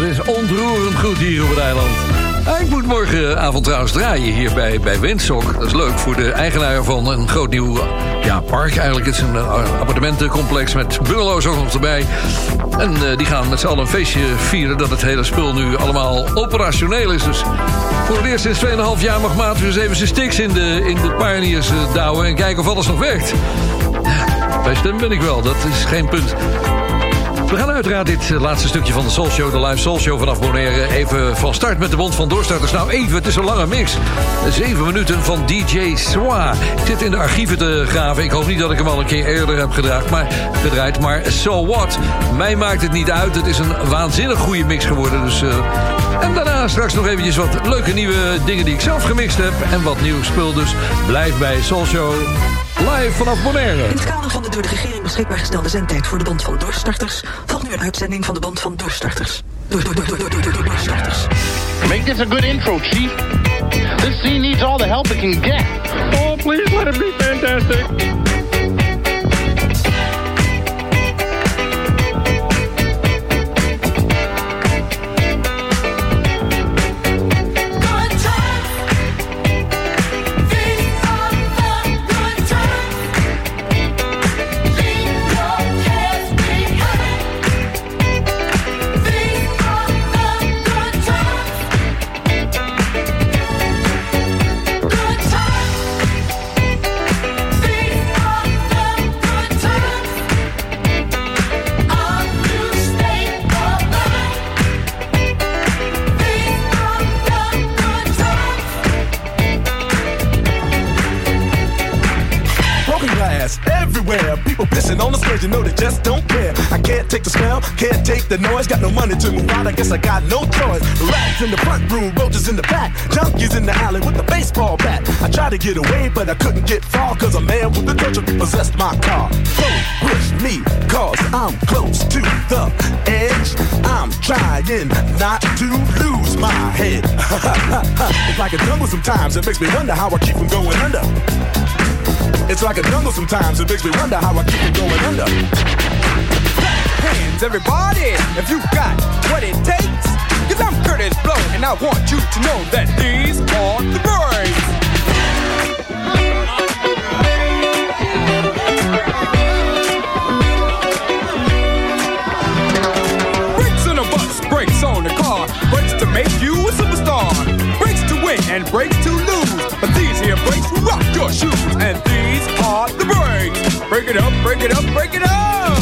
[SPEAKER 4] Het is ontroerend goed hier op het eiland. Ik moet morgenavond trouwens draaien hier bij, bij Windsok. Dat is leuk voor de eigenaar van een groot nieuw ja, park. Eigenlijk het is een eh, appartementencomplex met bungalows ook nog erbij. En eh, die gaan met z'n allen een feestje vieren... dat het hele spul nu allemaal operationeel is. Dus voor het eerst sinds 2,5 jaar mag Maat eens even zijn sticks in de, in de Pioneers eh, douwen... en kijken of alles nog werkt. Bij stem ben ik wel, dat is geen punt. We gaan uiteraard dit eh, laatste stukje van de Soul Show, de live Soul Show vanaf Bonaire, even van start met de Bond van Doorstarters. Nou even, het is een lange mix. Zeven minuten van DJ Swa. Ik zit in de archieven te graven. Ik hoop niet dat ik hem al een keer eerder heb gedraaid, maar, gedraaid, maar so what? Mij maakt het niet uit. Het is een waanzinnig goede mix geworden. Dus, uh, en daarna straks nog eventjes wat leuke nieuwe dingen die ik zelf gemixt heb. En wat nieuw spul, dus blijf bij Soul Show. Live vanaf Bonaire.
[SPEAKER 15] In het kader van de door de regering beschikbaar gestelde zendtijd voor de Bond van Doorstarters... volgt nu een uitzending van de Bond van Doorstarters. Door, door, door, door, door, door, door, doorstarters.
[SPEAKER 16] Make this a good intro, Chief. This scene needs all the help it can get. Oh, please let it be fantastic.
[SPEAKER 17] Take the smell, can't take the noise. Got no money to move out, I guess I got no choice. Rats in the front room, roaches in the back. Junkies in the alley with the baseball bat. I tried to get away, but I couldn't get far. Cause a man with a culture possessed my car. Flow with me, cause I'm close to the edge. I'm trying not to lose my head. it's like a jungle sometimes, it makes me wonder how I keep from going under. It's like a jungle sometimes, it makes me wonder how I keep from going under.
[SPEAKER 18] Hands, everybody, if you've got what it takes. Cause I'm Curtis Blow, and I want you to know that these are the birds. Brakes on a car, brakes to make you a superstar. Brakes to win and brakes to lose. But these here brakes rock your shoes, and these are the brakes. Break it up, break it up, break it up.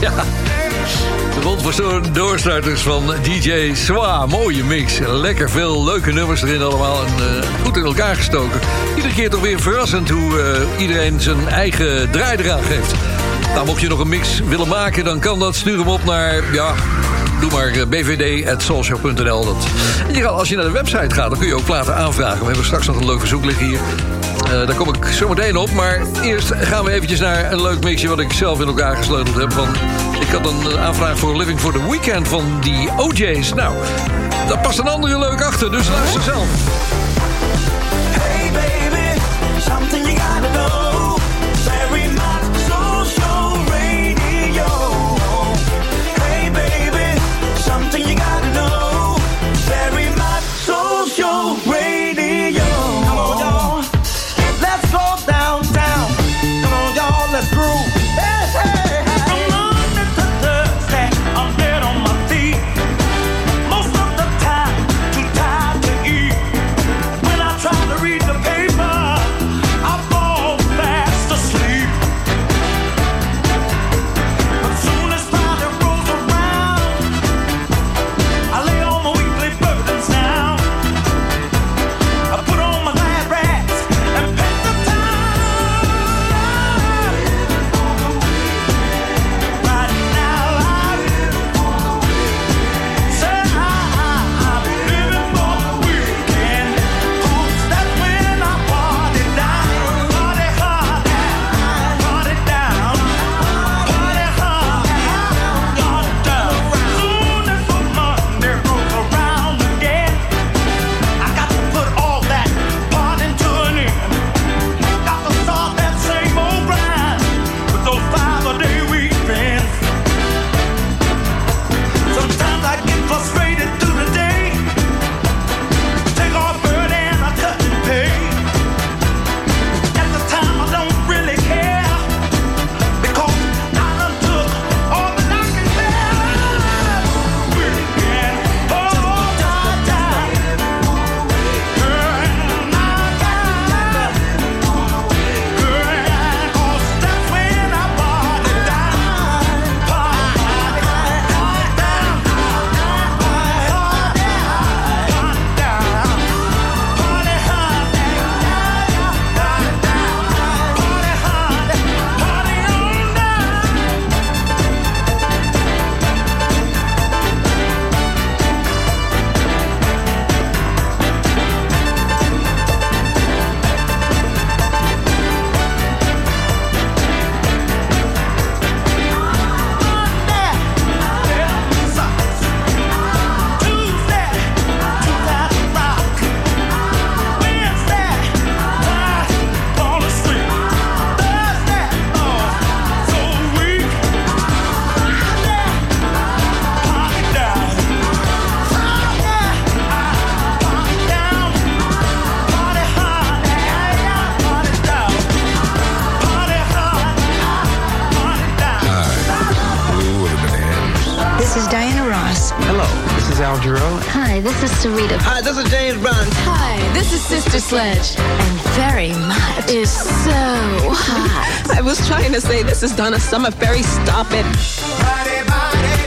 [SPEAKER 19] ja. De rond
[SPEAKER 4] voor doorstarters van DJ Swa. Mooie mix. Lekker veel leuke nummers erin allemaal. En eh, goed in elkaar gestoken. Iedere keer toch weer verrassend hoe eh, iedereen zijn eigen draai eraan geeft. Nou, mocht je nog een mix willen maken, dan kan dat. Stuur hem op naar, ja, doe maar eh, bvd.social.nl. En je als je naar de website gaat, dan kun je ook platen aanvragen. We hebben straks nog een leuk verzoek liggen hier. Eh, daar kom ik zo meteen op. Maar eerst gaan we eventjes naar een leuk mixje... wat ik zelf in elkaar gesleuteld heb. Van, ik had een eh, aanvraag voor Living for the Weekend van die OJ's. Nou, daar past een andere leuk achter, dus luister zelf.
[SPEAKER 2] Hey baby,
[SPEAKER 6] Sledge. And very much is so hot.
[SPEAKER 20] I was trying to say this is Donna Summer Ferry. Stop it.
[SPEAKER 2] Come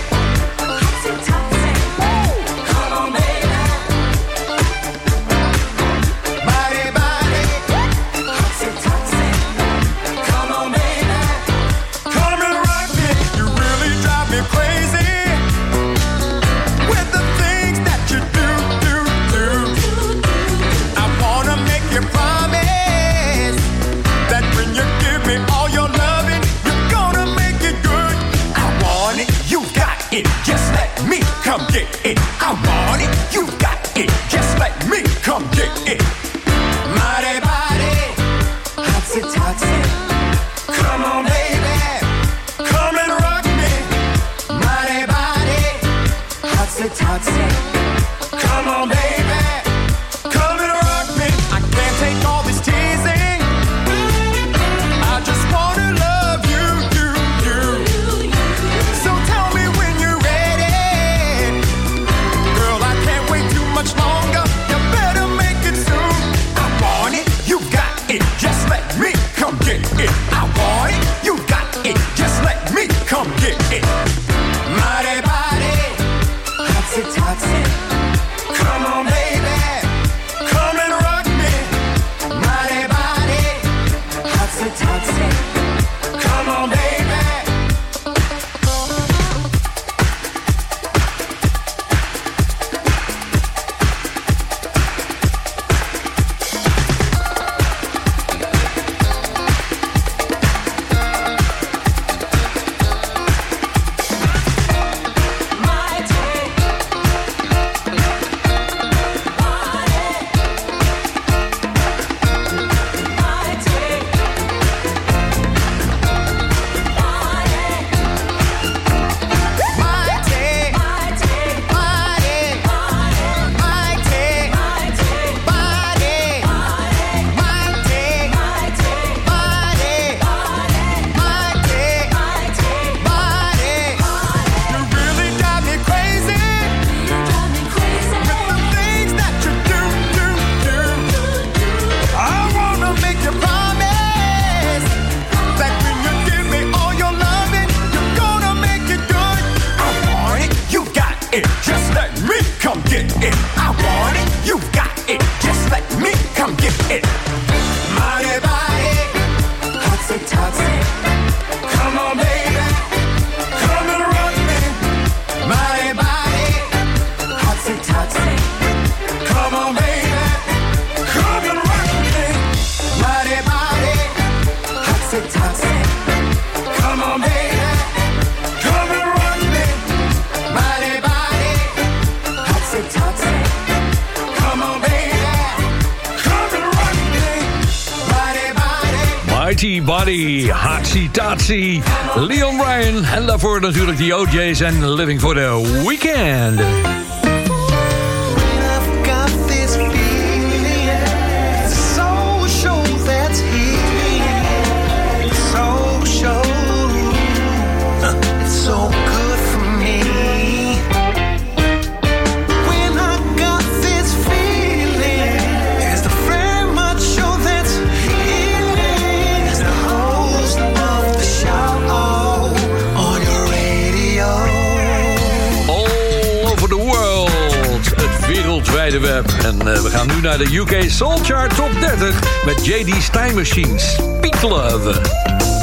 [SPEAKER 4] Body, Hatsi Tatsi, Leon Ryan. En daarvoor natuurlijk die OJ's en Living for the Weekend. Wereldwijde web. En eh, we gaan nu naar de UK Soul Chart Top 30 met JD's Time Machine. Speak Love.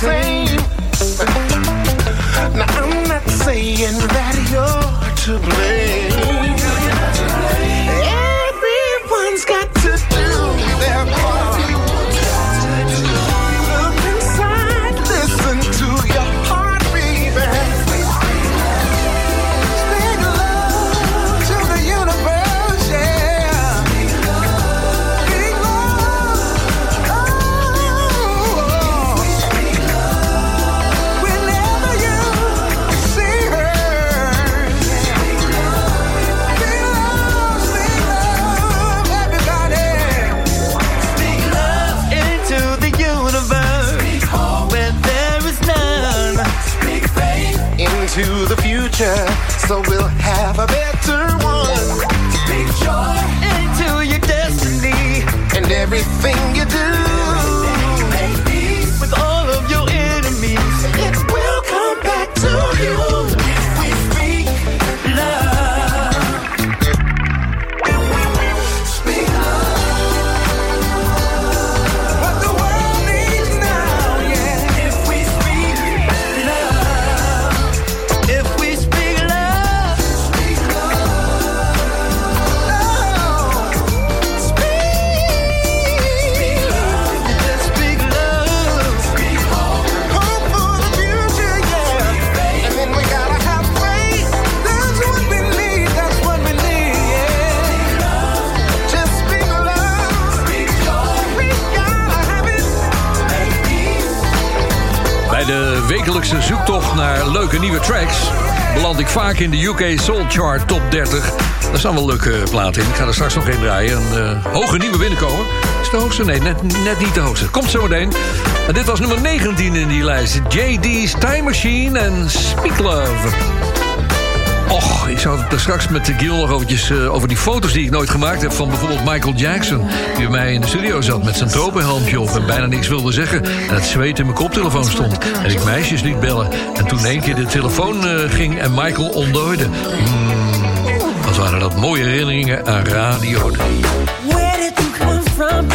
[SPEAKER 2] Same. Now I'm not saying that you're to blame. Everything
[SPEAKER 4] wekelijkse zoektocht naar leuke nieuwe tracks... beland ik vaak in de UK Soul Chart Top 30. Daar staan wel leuke platen in. Ik ga er straks nog één draaien. Een eh, hoge nieuwe binnenkomen. Is de hoogste? Nee, net, net niet de hoogste. Komt zo meteen. En dit was nummer 19 in die lijst. JD's Time Machine en Speak Love. Och, ik zou het er straks met Gil nog eh, over die foto's die ik nooit gemaakt heb... van bijvoorbeeld Michael Jackson, die bij mij in de studio zat... met zijn tropenhelmpje op en bijna niks wilde zeggen... en het zweet in mijn koptelefoon stond. En ik meisjes liet bellen. En toen één keer de telefoon eh, ging en Michael ontdooide. Hmm, wat waren dat mooie herinneringen aan radio.
[SPEAKER 6] Where did you come from,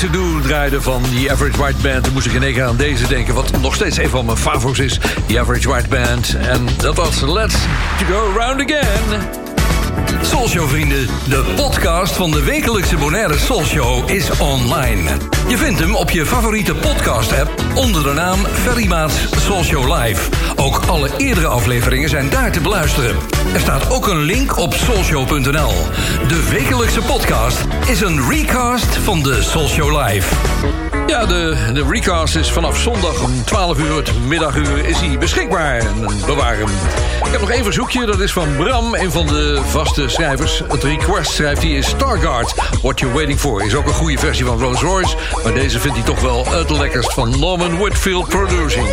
[SPEAKER 6] to
[SPEAKER 4] Do draaide van The Average White Band... toen moest ik in één keer aan deze denken... wat nog steeds een van mijn favoriets is. The Average White Band. En dat was Let's Go Round Again.
[SPEAKER 21] Soulshow vrienden, de podcast van de wekelijkse Bonaire Soulshow is online. Je vindt hem op je favoriete podcast app onder de naam Ferry Maats Soulshow Live. Ook alle eerdere afleveringen zijn daar te beluisteren. Er staat ook een link op soulshow.nl. De wekelijkse podcast is een recast van de Soulshow Live.
[SPEAKER 4] Ja, de, de recast is vanaf zondag om 12 uur, het middaguur, is hij beschikbaar. En bewaar. Ik heb nog één verzoekje, dat is van Bram, een van de vaste schrijvers. Het request schrijft hij is Stargard. What You're Waiting For is ook een goede versie van Rolls Royce. Maar deze vindt hij toch wel het lekkerst van Norman Whitfield Producing.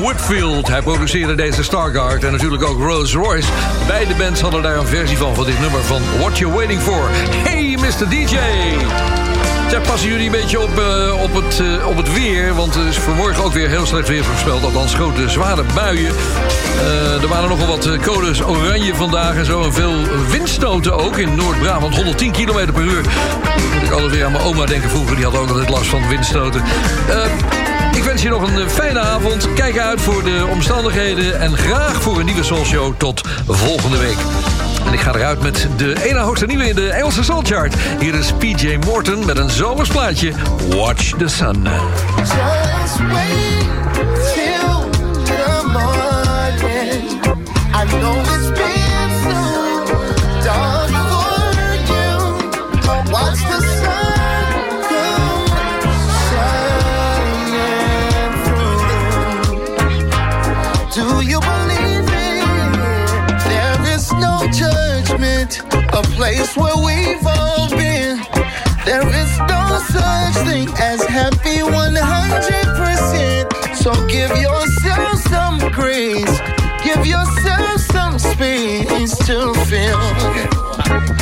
[SPEAKER 4] Whitfield. Hij produceerde deze Stargard en natuurlijk ook Rolls Royce. Beide bands hadden daar een versie van, van dit nummer van What You're Waiting For. Hey, Mr. DJ! Zeg, passen jullie een beetje op, uh, op, het, uh, op het weer? Want er is vanmorgen ook weer heel slecht weer voorspeld. Althans, grote zware buien. Uh, er waren nogal wat codes oranje vandaag en zo. Veel windstoten ook in Noord-Brabant. 110 km per uur. Moet ik altijd weer aan mijn oma denken vroeger. Die had ook altijd last van windstoten. Ik wens je nog een fijne avond. Kijk uit voor de omstandigheden. En graag voor een nieuwe Soul Tot volgende week. En ik ga eruit met de ene hoogste nieuwe in de Engelse Soul Chart. Hier is PJ Morton met een zomers plaatje. Watch the Sun.
[SPEAKER 2] Just wait till the morning. I know place where we've all been. There is no such thing as happy 100%. So give yourself some grace, give yourself some space to
[SPEAKER 3] feel.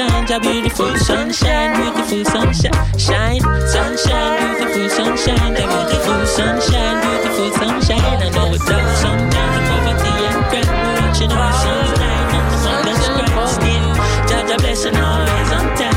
[SPEAKER 3] sunshine, your beautiful sunshine, beautiful sunshine, shine, sunshine, beautiful sunshine, the beautiful sunshine, beautiful sunshine. I know it's tough sometimes, poverty and crime, watching our sunshine, and the sun that's still. Jah blessing always on time.